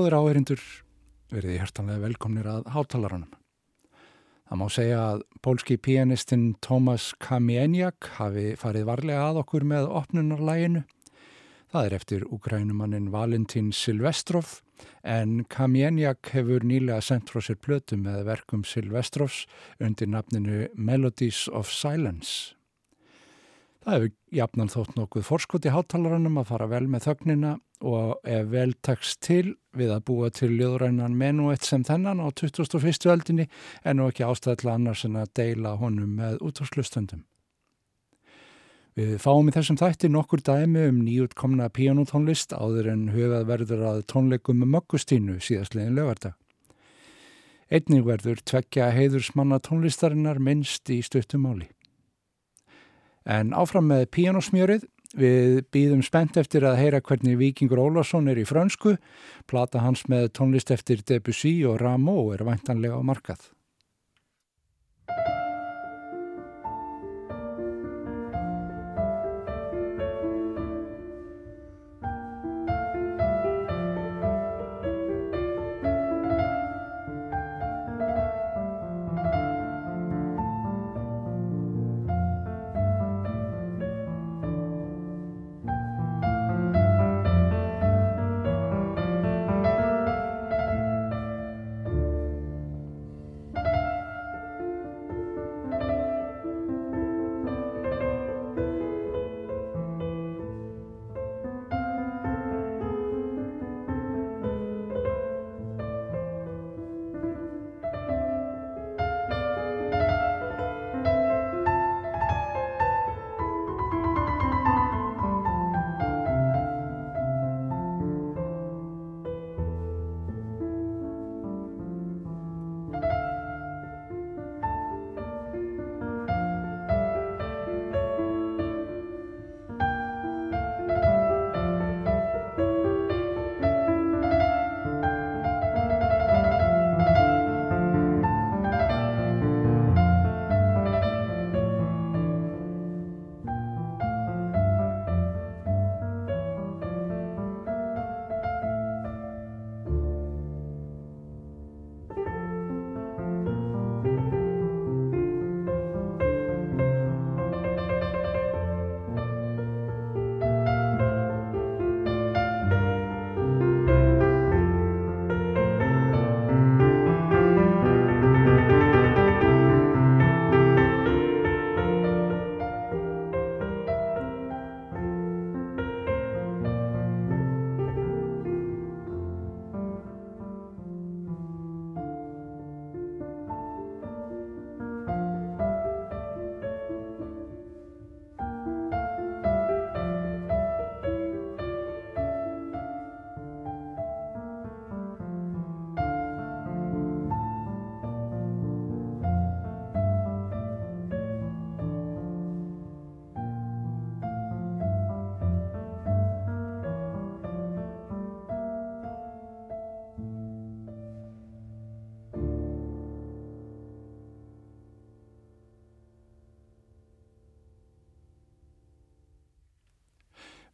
Góður áherindur verið hjertanlega velkomnir að hátalarunum. Það má segja að pólski pianistinn Tomas Kamieniak hafi farið varlega að okkur með opnunarlæginu. Það er eftir ukrænumannin Valentín Silvestrov en Kamieniak hefur nýlega sendt frá sér plötu með verkum Silvestrovs undir nafninu Melodies of Silence. Það hefur jafnan þótt nokkuð forskot í hátalarunum að fara vel með þögnina og ef vel tekst til við að búa til ljóðrænan menuett sem þennan á 2001. öldinni en nú ekki ástæðilega annars en að deila honum með útvarslustundum. Við fáum í þessum þætti nokkur dæmi um nýjutkomna píanótónlist áður en hugað verður að tónleikum með möggustínu síðastlegin lögardag. Einnig verður tvekja heiðursmanna tónlistarinnar minnst í stuttumáli. En áfram með píanósmjörið Við býðum spennt eftir að heyra hvernig Vikingur Ólásson er í frönsku, plata hans með tónlist eftir Debussy og Rameau er væntanlega á markað.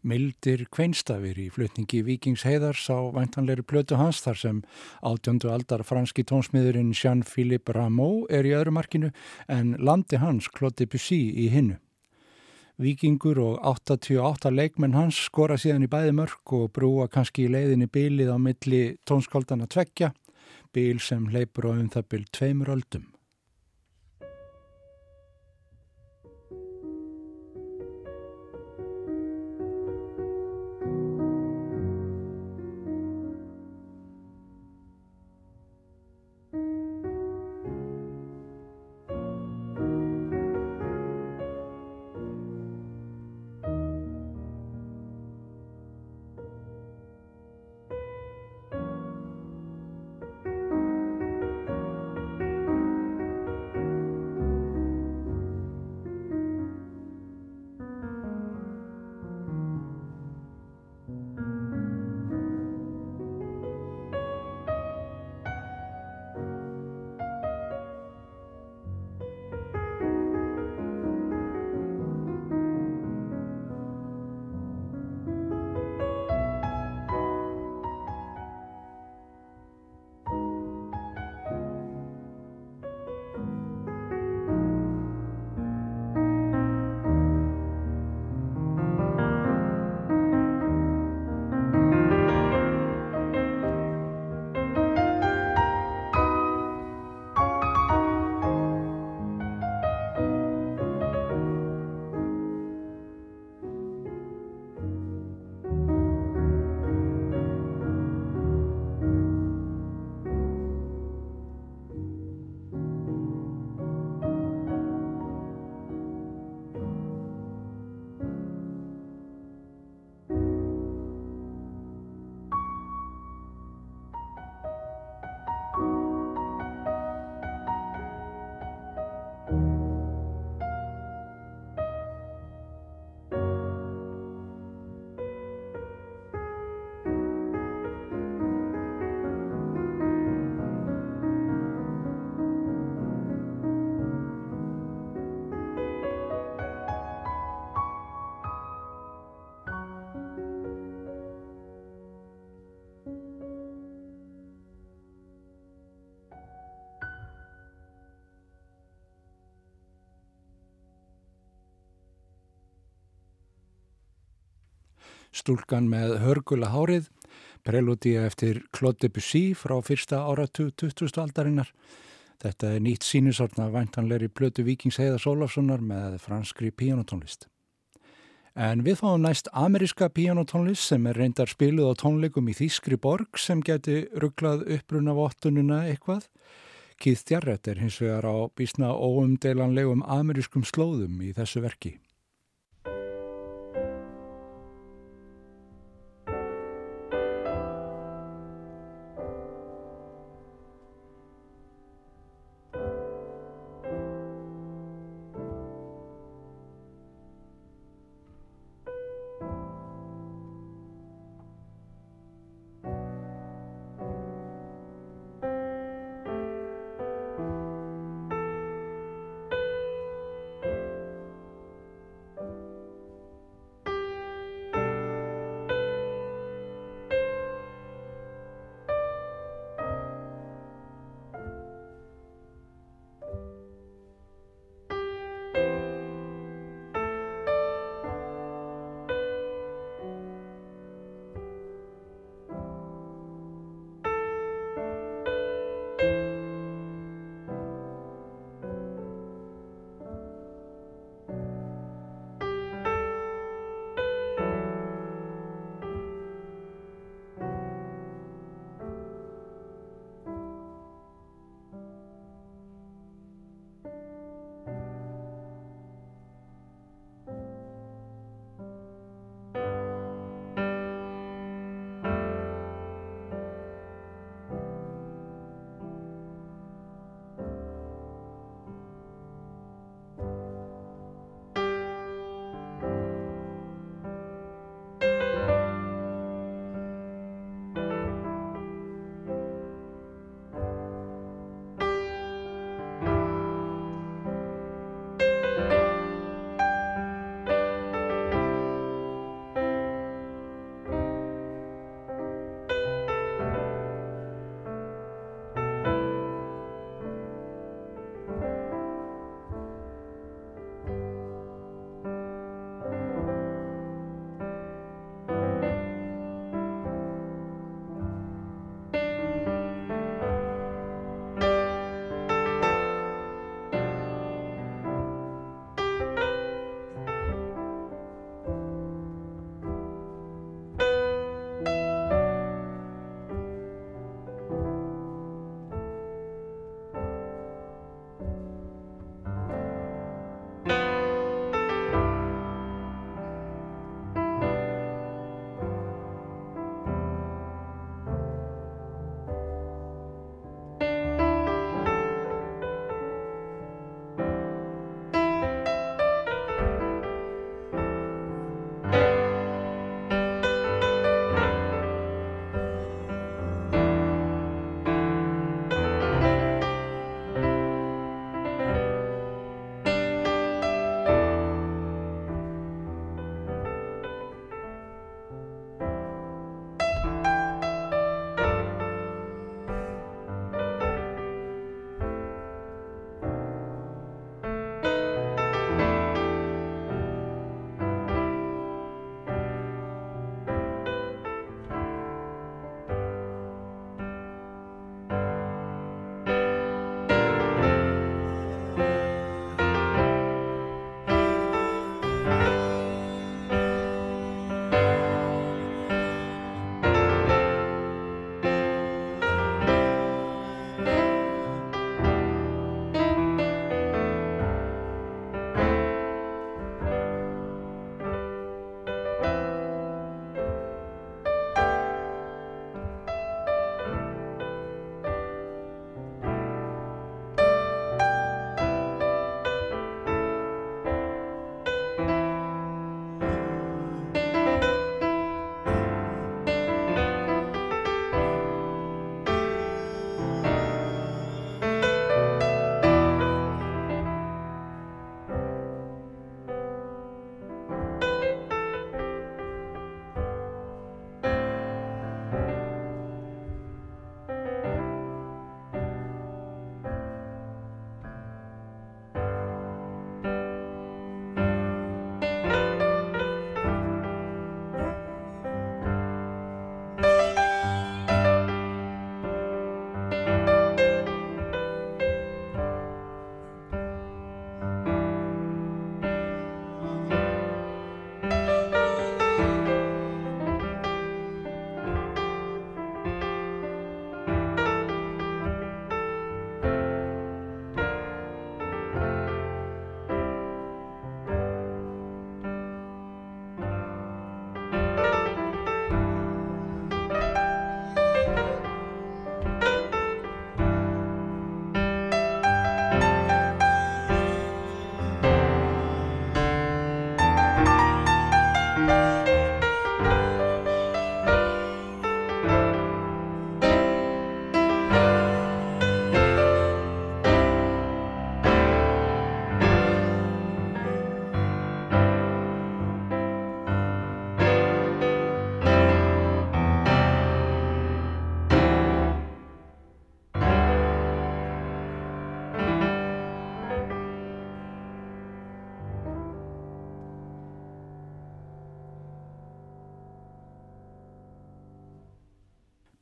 Mildir kveinstafir í flutningi Víkings heiðars á væntanleiri plötu hans þar sem átjöndu aldar franski tónsmiðurinn Jean-Philippe Rameau er í öðru markinu en landi hans Claude Debussy í hinnu. Víkingur og 88 leikmenn hans skora síðan í bæði mörg og brúa kannski í leiðinni bílið á milli tónskaldana tvekja, bíl sem leipur á um það bíl tveimur öldum. Stúlkan með hörgula hárið, prelútið eftir Claude Debussy frá fyrsta áratu 20. aldarinnar. Þetta er nýtt sínusortna væntanleiri plötu Víkings Heiða Sólafssonar með franskri píanotónlist. En við fáum næst ameriska píanotónlist sem er reyndar spiluð á tónleikum í Þískri borg sem geti rugglað uppruna vottununa eitthvað. Keith Jarrett er hins vegar á bísna óumdeilanlegum amerískum slóðum í þessu verki.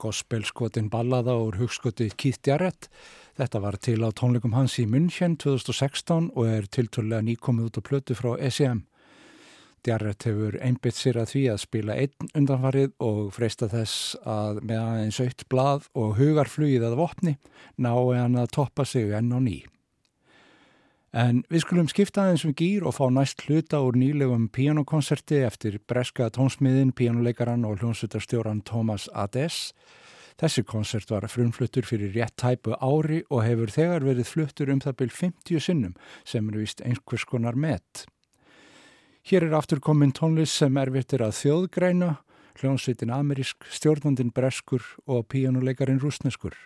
Gospelskotin ballaða úr hugskoti Keith Jarrett. Þetta var til á tónleikum hans í München 2016 og er tilturlega nýkomið út á plötu frá SEM. Jarrett hefur einbitt sér að því að spila einn undanfarið og freista þess að með aðeins aukt blað og hugarflugið að vopni nái hann að toppa sig enn og ný. En við skulum skipta aðeins um gýr og fá næst hluta úr nýlegum pianokonserti eftir breska tónsmiðin, pianoleikaran og hljónsutarstjóran Thomas Ades. Þessi konsert var frumfluttur fyrir rétt tæpu ári og hefur þegar verið fluttur um það byrj 50 sinnum sem er vist einhvers konar met. Hér er aftur komin tónlist sem erfittir að þjóðgræna, hljónsvitin amerísk, stjórnandin breskur og pianoleikarin rúsneskur.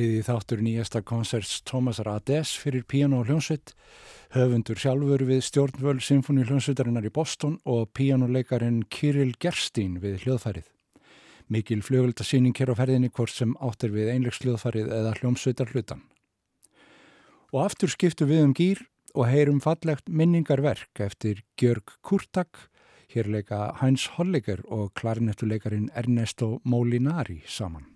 Þriði þáttur nýjasta konserts Thomas Rades fyrir piano og hljómsveit, höfundur sjálfur við stjórnvöld Sinfoni hljómsveitarinnar í Boston og pianoleikarin Kirill Gerstín við hljóðfærið. Mikil fljóðvöldasýning hér á ferðinni hvort sem áttir við einlegsljóðfærið eða hljómsveitar hlutan. Og aftur skiptu við um gýr og heyrum fallegt minningarverk eftir Gjörg Kurtak, hér leika Heinz Holliger og klarinettuleikarin Ernesto Molinari saman.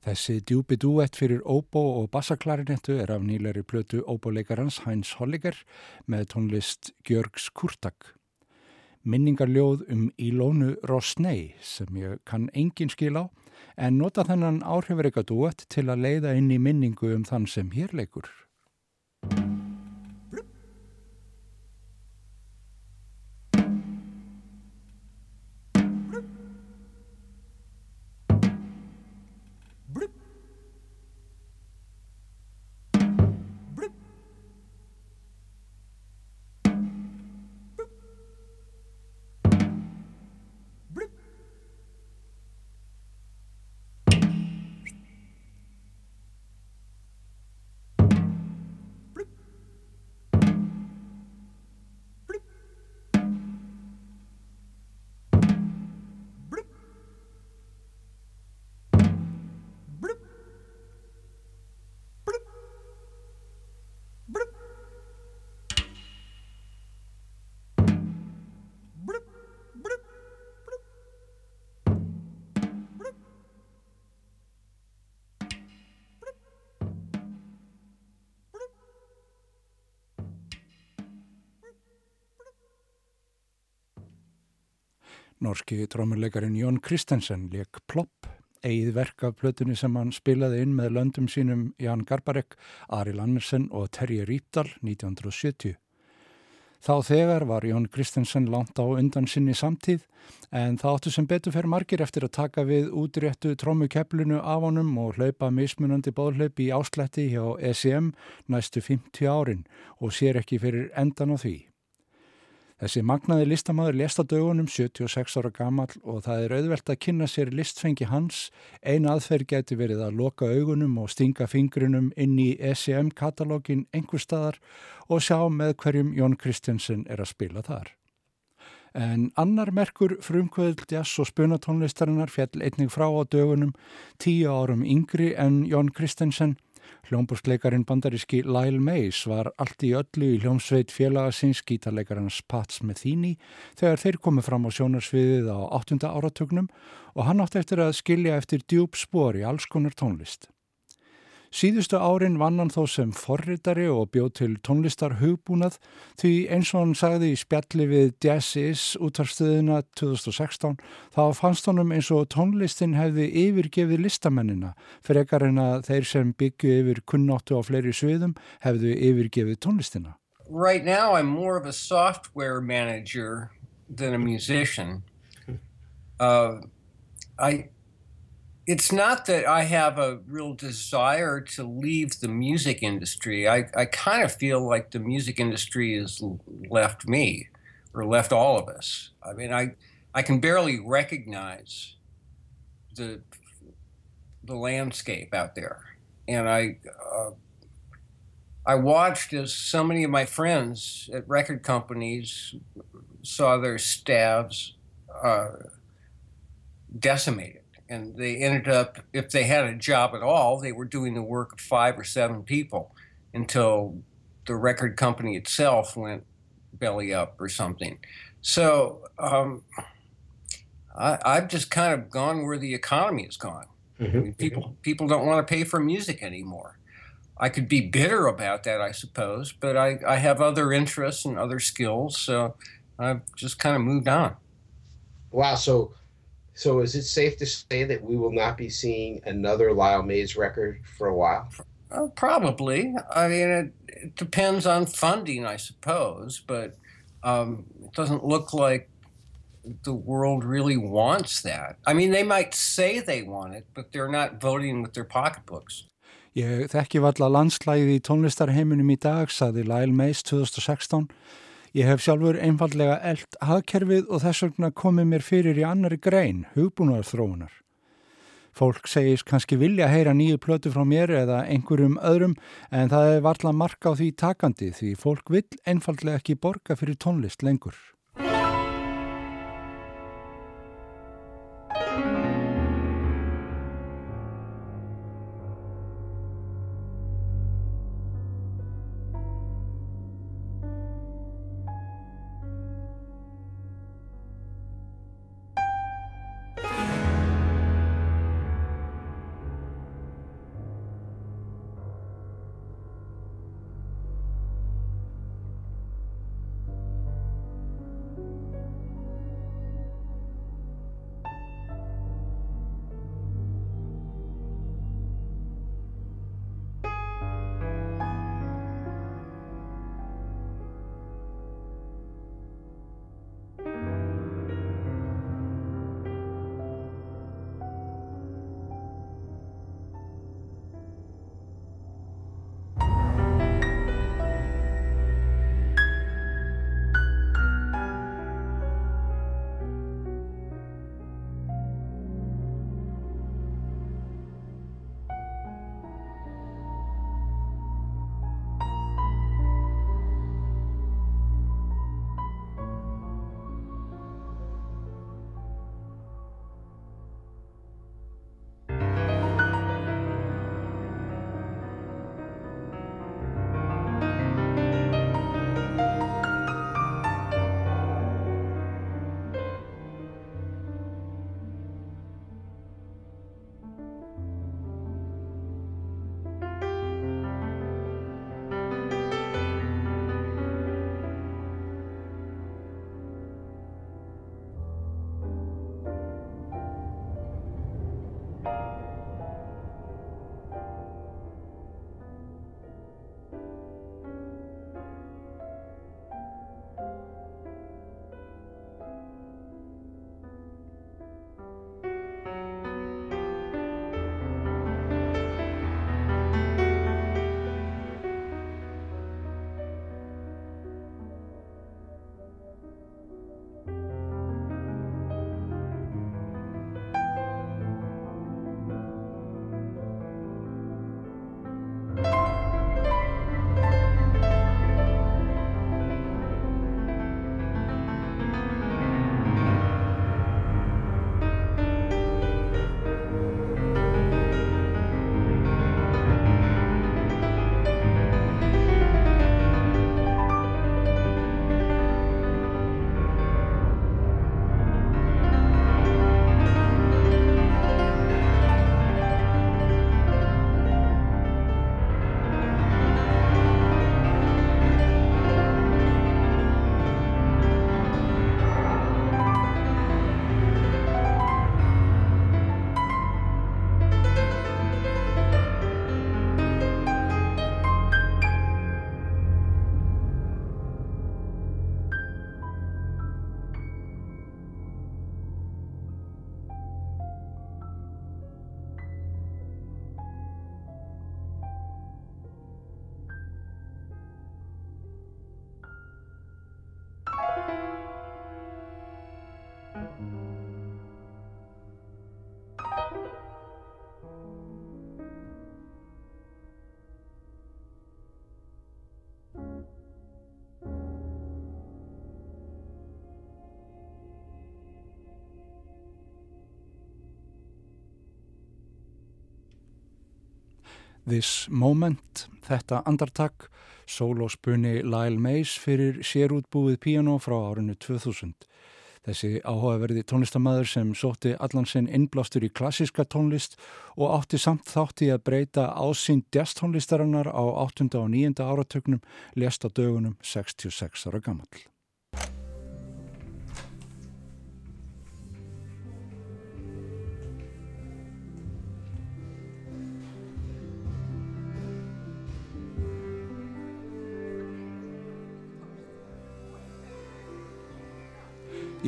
Þessi djúbi duett fyrir óbó og bassaklarinettu er af nýleri plötu óbóleikarans Heinz Holliger með tónlist Gjörgs Kurtak. Minningarljóð um Ilónu Rosnei sem ég kann engin skil á en nota þennan áhrifreika duett til að leiða inn í minningu um þann sem hér leikur. Norski trómurleikarin Jón Kristensen leik Plopp, eigið verk af plötunni sem hann spilaði inn með löndum sínum Jan Garbarek, Ari Lannersen og Terje Rípdal 1970. Þá þegar var Jón Kristensen langt á undan sinni samtíð en það áttu sem betur fer margir eftir að taka við útréttu trómmukeplinu af honum og hlaupa mismunandi bóðhlaup í áslætti hjá ECM næstu 50 árin og sér ekki fyrir endan á því. Þessi magnaði listamæður lesta dögunum 76 ára gammal og það er auðvelt að kynna sér listfengi hans. Ein aðferð geti verið að loka augunum og stinga fingrunum inn í ECM-katalógin einhver staðar og sjá með hverjum Jón Kristjansen er að spila þar. En annar merkur frumkvöðl jazz og spunatónlistarinnar fjall einnig frá á dögunum tíu árum yngri en Jón Kristjansen Hljómbúrsleikarin bandaríski Lyle Mays var allt í öllu í hljómsveit félagasins gítarleikarins Pat Smethini þegar þeir komið fram á sjónarsviðið á 8. áratögnum og hann átti eftir að skilja eftir djúb spór í alls konar tónlist. Síðustu árin vann hann þó sem forritari og bjóð til tónlistar hugbúnað því eins og hann sagði í spjalli við Jazz Is útarstöðina 2016 þá fannst honum eins og tónlistin hefði yfirgefið listamennina fyrir ekkar en að þeir sem byggju yfir kunnáttu á fleiri sviðum hefðu yfirgefið tónlistina. Right now I'm more of a software manager than a musician. Uh, I it's not that I have a real desire to leave the music industry. I, I kind of feel like the music industry has left me or left all of us. I mean, I, I can barely recognize the, the landscape out there. And I, uh, I watched as so many of my friends at record companies saw their staffs uh, decimated and they ended up if they had a job at all they were doing the work of five or seven people until the record company itself went belly up or something. So um, I, i've just kind of gone where the economy has gone. Mm-hmm. I mean, people people don't want to pay for music anymore. I could be bitter about that i suppose but i, I have other interests and other skills so i've just kind of moved on. Wow so so is it safe to say that we will not be seeing another Lyle Mays record for a while? Uh, probably. I mean, it, it, depends on funding, I suppose, but um, it doesn't look like the world really wants that. I mean, they might say they want it, but they're not voting with their pocketbooks. Ég þekki valla landslæði í tónlistarheiminum í dag, saði Lyle Mays 2016 Ég hef sjálfur einfallega eld hagkerfið og þess vegna komið mér fyrir í annari grein, hugbúnaðar þróunar. Fólk segist kannski vilja heyra nýju plötu frá mér eða einhverjum öðrum en það er varla marka á því takandi því fólk vil einfallega ekki borga fyrir tónlist lengur. This Moment, þetta andartak, sólóspunni Lyle Mays fyrir sérútbúið piano frá árinu 2000. Þessi áhugaverði tónlistamæður sem sótti allan sinn innblástur í klassiska tónlist og átti samt þátti að breyta ásýnd jazztónlistarinnar á 8. og 9. áratögnum lest á dögunum 66 ára gammal.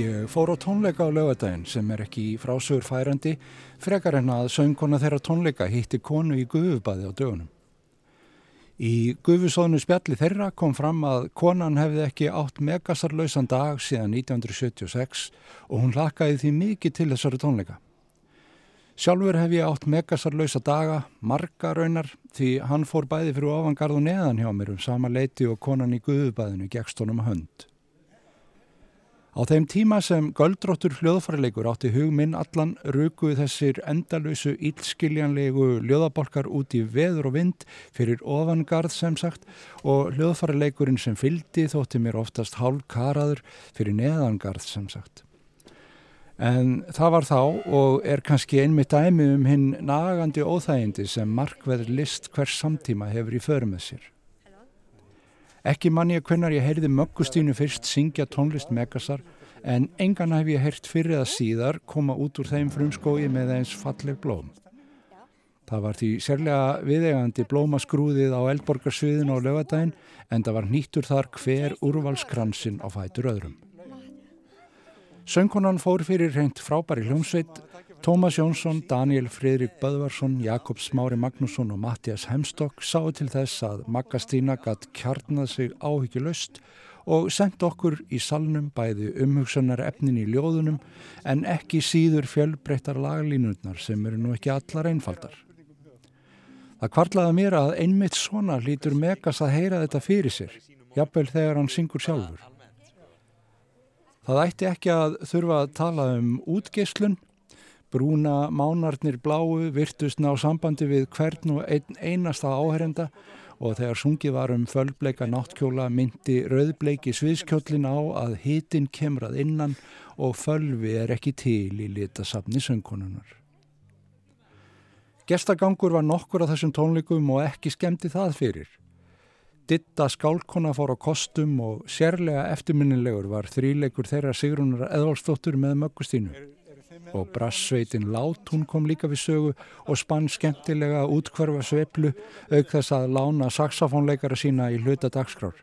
Ég fór á tónleika á lögadaginn sem er ekki frásögur færandi frekar en að söngkona þeirra tónleika hitti konu í guðubadi á dögunum. Í guðusóðnu spjalli þeirra kom fram að konan hefði ekki átt megasarlausan dag síðan 1976 og hún lakaði því mikið til þessari tónleika. Sjálfur hef ég átt megasarlausa daga, marga raunar, því hann fór bæði fyrir ofangarð og neðan hjá mér um sama leiti og konan í guðubadinu gegst honum hönd. Á þeim tíma sem göldróttur hljóðfærleikur átti hugminn allan rukuð þessir endalösu ílskiljanlegu hljóðabolkar út í veður og vind fyrir ofangarð sem sagt og hljóðfærleikurinn sem fyldi þótti mér oftast hálf karaður fyrir neðangarð sem sagt. En það var þá og er kannski einmitt dæmi um hinn nagandi óþægindi sem markveður list hvers samtíma hefur í förum með sér. Ekki mann ég hvernar ég heyrði möggustínu fyrst syngja tónlist Megasar en engan hef ég heyrt fyrir að síðar koma út úr þeim frumskói með eins falleg blóm. Það var því sérlega viðegandi blómaskrúðið á eldborgarsviðinu á lögadaginn en það var nýttur þar hver úrvalskransin á fætur öðrum. Söngkonan fór fyrir reynd frábæri hljómsveit Tómas Jónsson, Daniel Fridrik Böðvarsson, Jakob Smári Magnússon og Mattias Hemstokk sáu til þess að Maggastína gatt kjarnað sig áhyggjulöst og sendt okkur í salnum bæði umhugsanar efnin í ljóðunum en ekki síður fjölbreyttar laglínurnar sem eru nú ekki allar einfaldar. Það kvarlaði mér að einmitt svona lítur Megas að heyra þetta fyrir sér, jafnvel þegar hann syngur sjálfur. Það ætti ekki að þurfa að tala um útgeislun Brúna mánarnir bláu virtust ná sambandi við hvern og ein, einasta áherenda og þegar sungið var um fölbleika náttkjóla myndi rauðbleiki sviðskjólin á að hitin kemrað innan og fölvi er ekki til í litasafni söngkonunar. Gestagangur var nokkur af þessum tónleikum og ekki skemmti það fyrir. Ditta skálkona fór á kostum og sérlega eftirminnilegur var þríleikur þeirra Sigrunar Eðvalstóttur með möggustínu og brassveitin Lát hún kom líka við sögu og spann skemmtilega útkvarfa sveiplu auk þess að lána saxofónleikara sína í hluta dagskrár.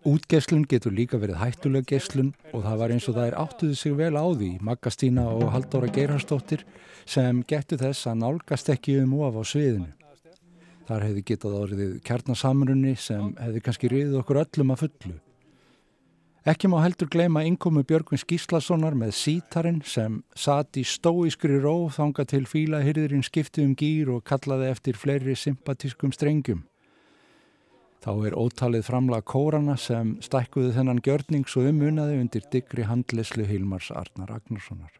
Útgeslun getur líka verið hættuleg geslun og það var eins og það er áttuði sig vel á því Maggastína og Haldóra Geirharsdóttir sem getur þess að nálgast ekki um of á sviðinu. Þar hefði getað orðið kjarnasamrunni sem hefði kannski riðið okkur öllum að fullu. Ekki má heldur gleyma innkomu Björgvin Skíslassonar með sítarinn sem satt í stóískri ró þanga til fílahyrðirinn skipti um gýr og kallaði eftir fleiri sympatískum strengjum. Þá er ótalið framlag kórana sem stækkuði þennan gjörnings og umunaði undir digri handleslu Hilmars Arnar Agnarssonar.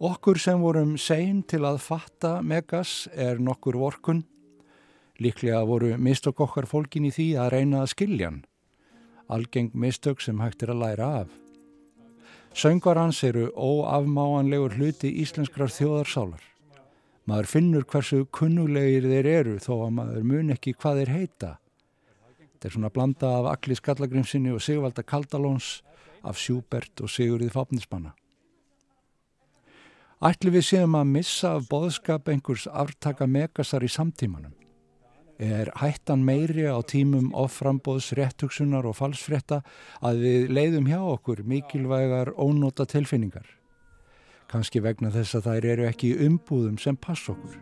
Okkur sem vorum sein til að fatta Megas er nokkur vorkun. Líklega voru mistokk okkar fólkin í því að reyna að skilja hann algeng mistök sem hægt er að læra af. Söngar hans eru óafmáanlegur hluti íslenskrar þjóðarsálar. Maður finnur hversu kunnulegir þeir eru þó að maður mun ekki hvað þeir heita. Þetta er svona blanda af Akli Skallagrimsinni og Sigvalda Kaldalóns, af Sjúbert og Sigurðið Fápnismanna. Ætli við séum að missa af boðskap einhvers aftaka megasar í samtímanum er hættan meiri á tímum offrambóðs réttugsunar og falsfretta að við leiðum hjá okkur mikilvægar ónóta tilfinningar. Kanski vegna þess að þær eru ekki umbúðum sem pass okkur.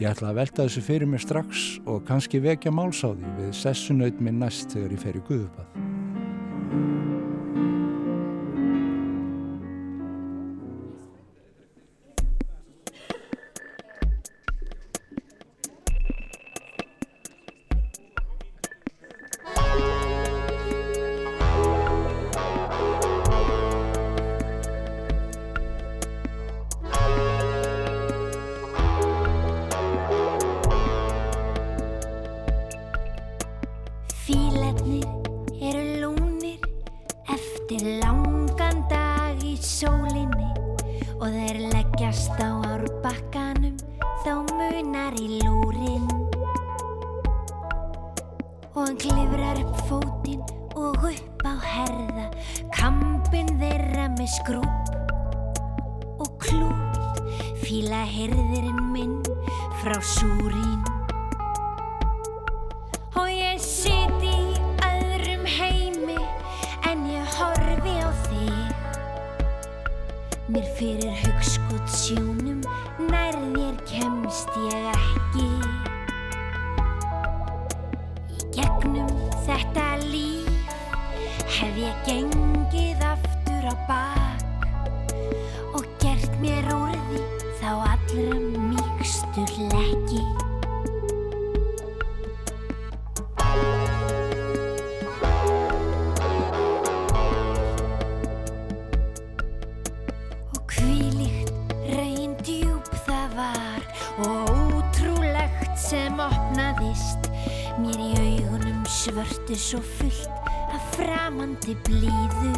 Ég ætla að velta þessu fyrir mér strax og kannski vekja málsáði við sessunaut minn næst þegar ég fer í Guðupað. og hann klifrar upp fótinn og upp á herða. Kampin þeirra með skrúp og klút. Fíla herðirinn minn frá súrín og ég siti í öðrum heimi en ég horfi á þig. Mér fyrir höfum svo fullt af framandi blíðu.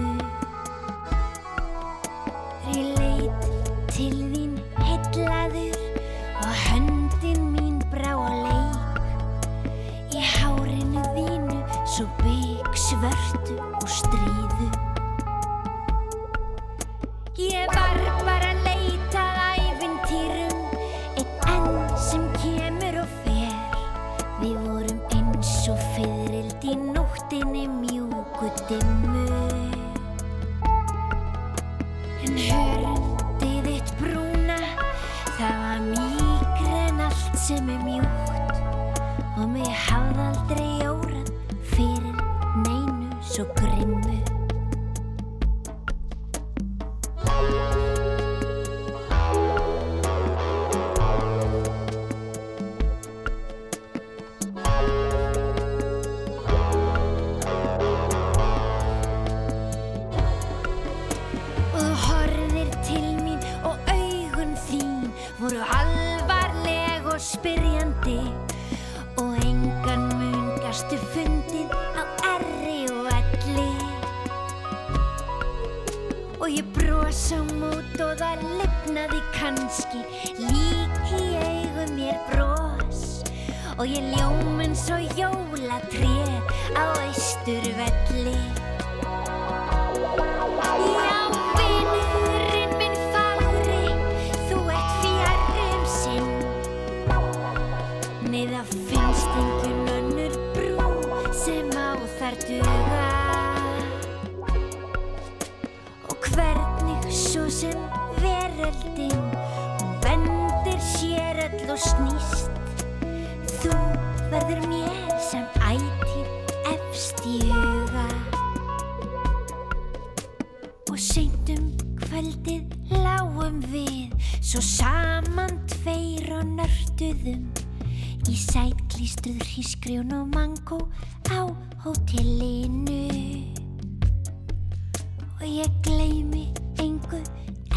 ég gleimi engu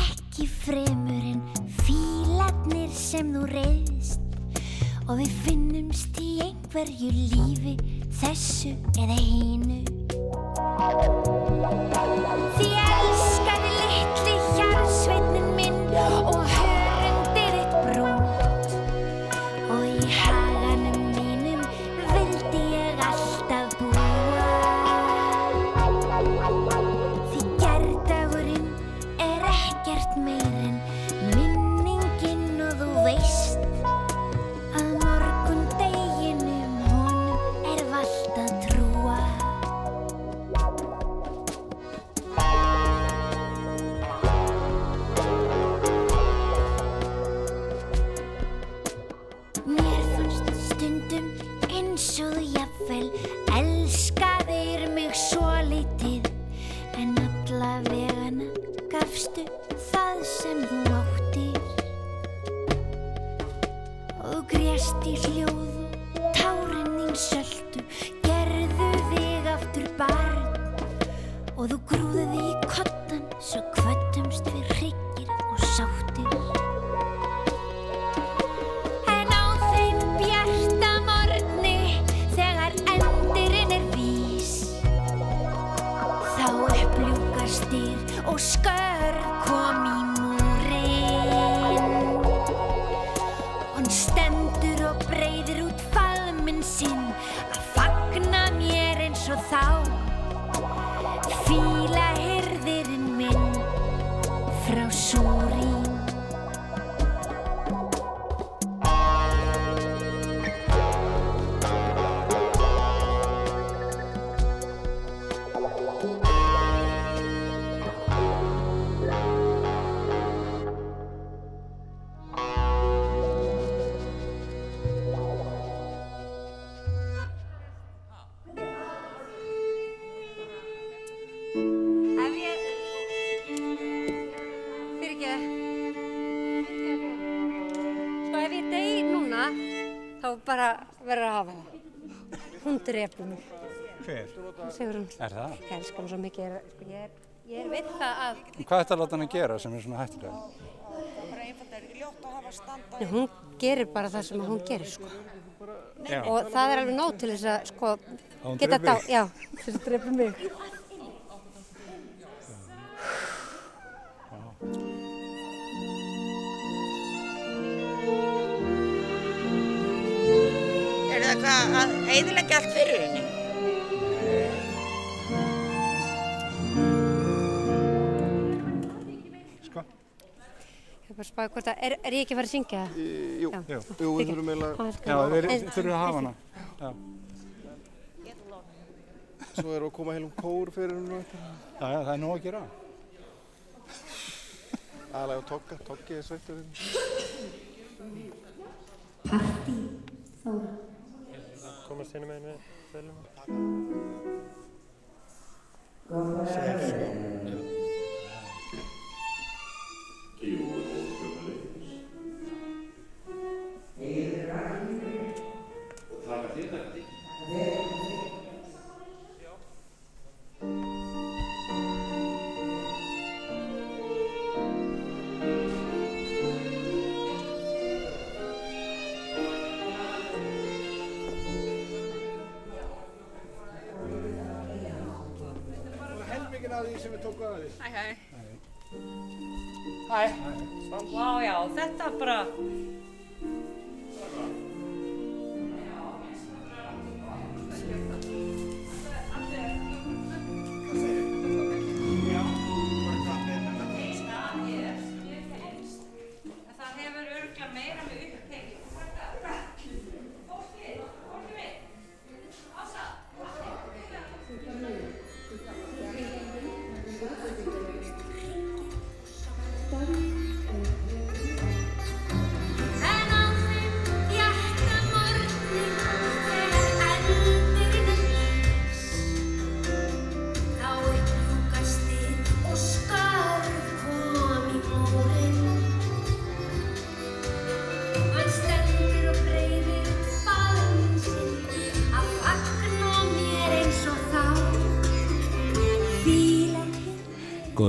ekki fremur en fílarnir sem þú reyðst og við finnumst í einhverju lífi þessu eða hínu Því að Hún stendur og breyðir út falminn sinn að fagna mér eins og þá. Fíla heim. Hún drefur mig. Hver? Sigur hún. Er það? Ég elskar hún svo mikið. Er, sko, ég er, ég veit það að Hvað ætti að láta hann að gera sem er svona hættilega? Nei, hún gerir bara það sem hún gerir, sko. Já. Og það er alveg nóg til þess að, sko, hún geta dá, já, þess að drepa mig. Er það hvað að eiðilegja allt fyrir henni? Sko? Er hvort að, er, er ég ekki að fara að syngja það? Jú, Já. Jú. jú, við þurfum eiginlega, Já, við þurfum að hafa hana. Já, svo erum við að koma heilum kór fyrir og eitthvað. já, já, það er nóg að gera. Aðalega á Togga, Toggi er sveittur henni. Komast hérna með henni fölum. Helmingin já, þetta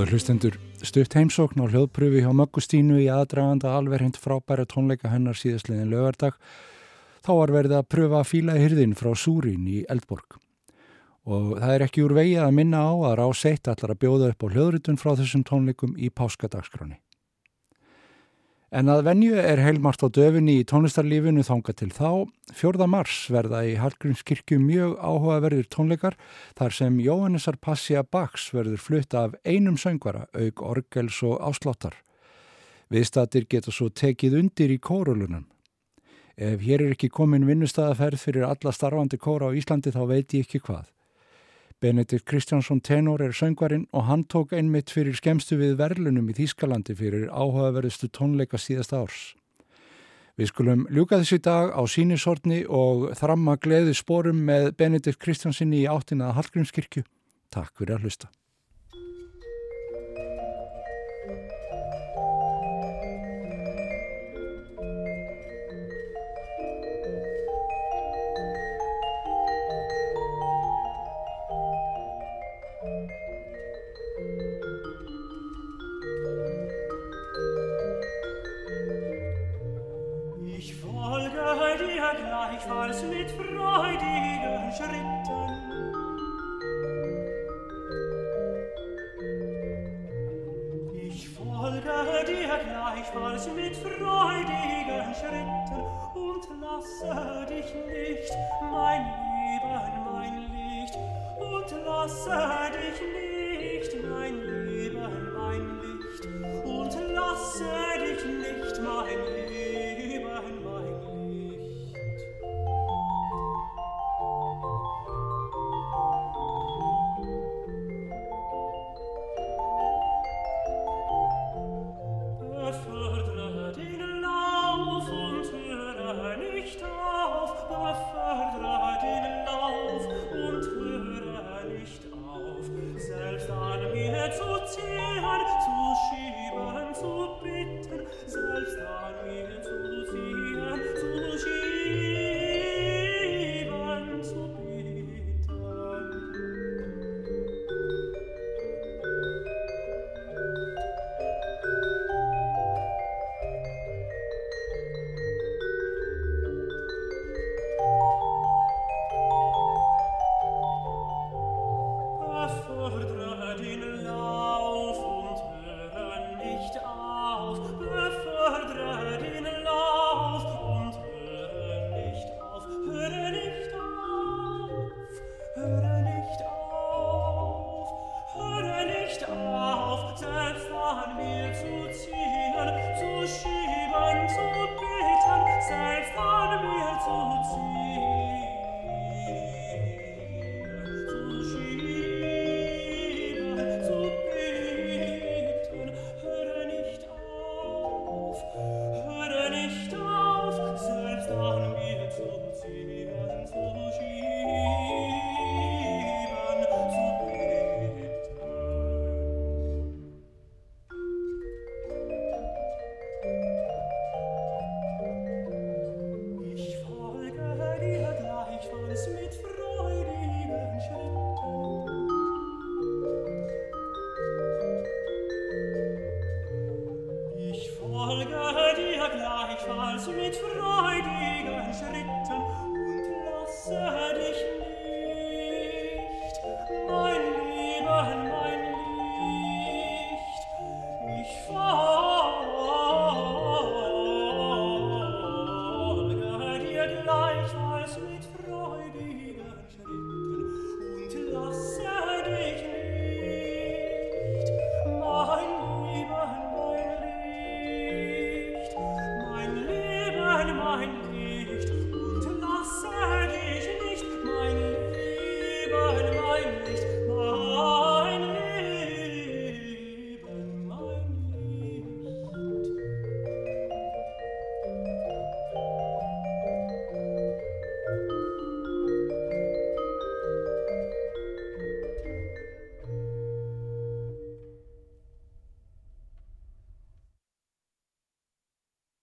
Góður hlustendur, stutt heimsókn á hljóðpröfi hjá Möggustínu í aðdraganda alveg hreint frábæra tónleika hennar síðastliðin lögardag. Þá var verið að pröfa að fíla hyrðin frá Súrin í Eldborg. Og það er ekki úr vegi að minna á að Rás 1 allar að bjóða upp á hljóðritun frá þessum tónleikum í páskadagsgráni. En að venju er heilmart á döfinni í tónlistarlífinu þanga til þá. 4. mars verða í Hallgrímskirkju mjög áhugaverðir tónleikar þar sem Jóhannesar Passia Bax verður flutt af einum söngvara, auk orgels og ásláttar. Viðstatir geta svo tekið undir í kórulunum. Ef hér er ekki komin vinnustæðaferð fyrir alla starfandi kóra á Íslandi þá veit ég ekki hvað. Benedikt Kristjánsson tenor er söngvarinn og hann tók einmitt fyrir skemstu við verlunum í Þýskalandi fyrir áhugaverðustu tónleika síðasta árs. Við skulum ljúka þessi dag á sínisortni og þramma gleði sporum með Benedikt Kristjánsinni í áttina að Hallgrímskirkju. Takk fyrir að hlusta. folge dir gleichfalls mit freudigen Schritten und lasse dich nicht, mein Leben, mein Licht, und lasse dich nicht, mein Leben, mein Licht, und lasse dich nicht, mein Licht.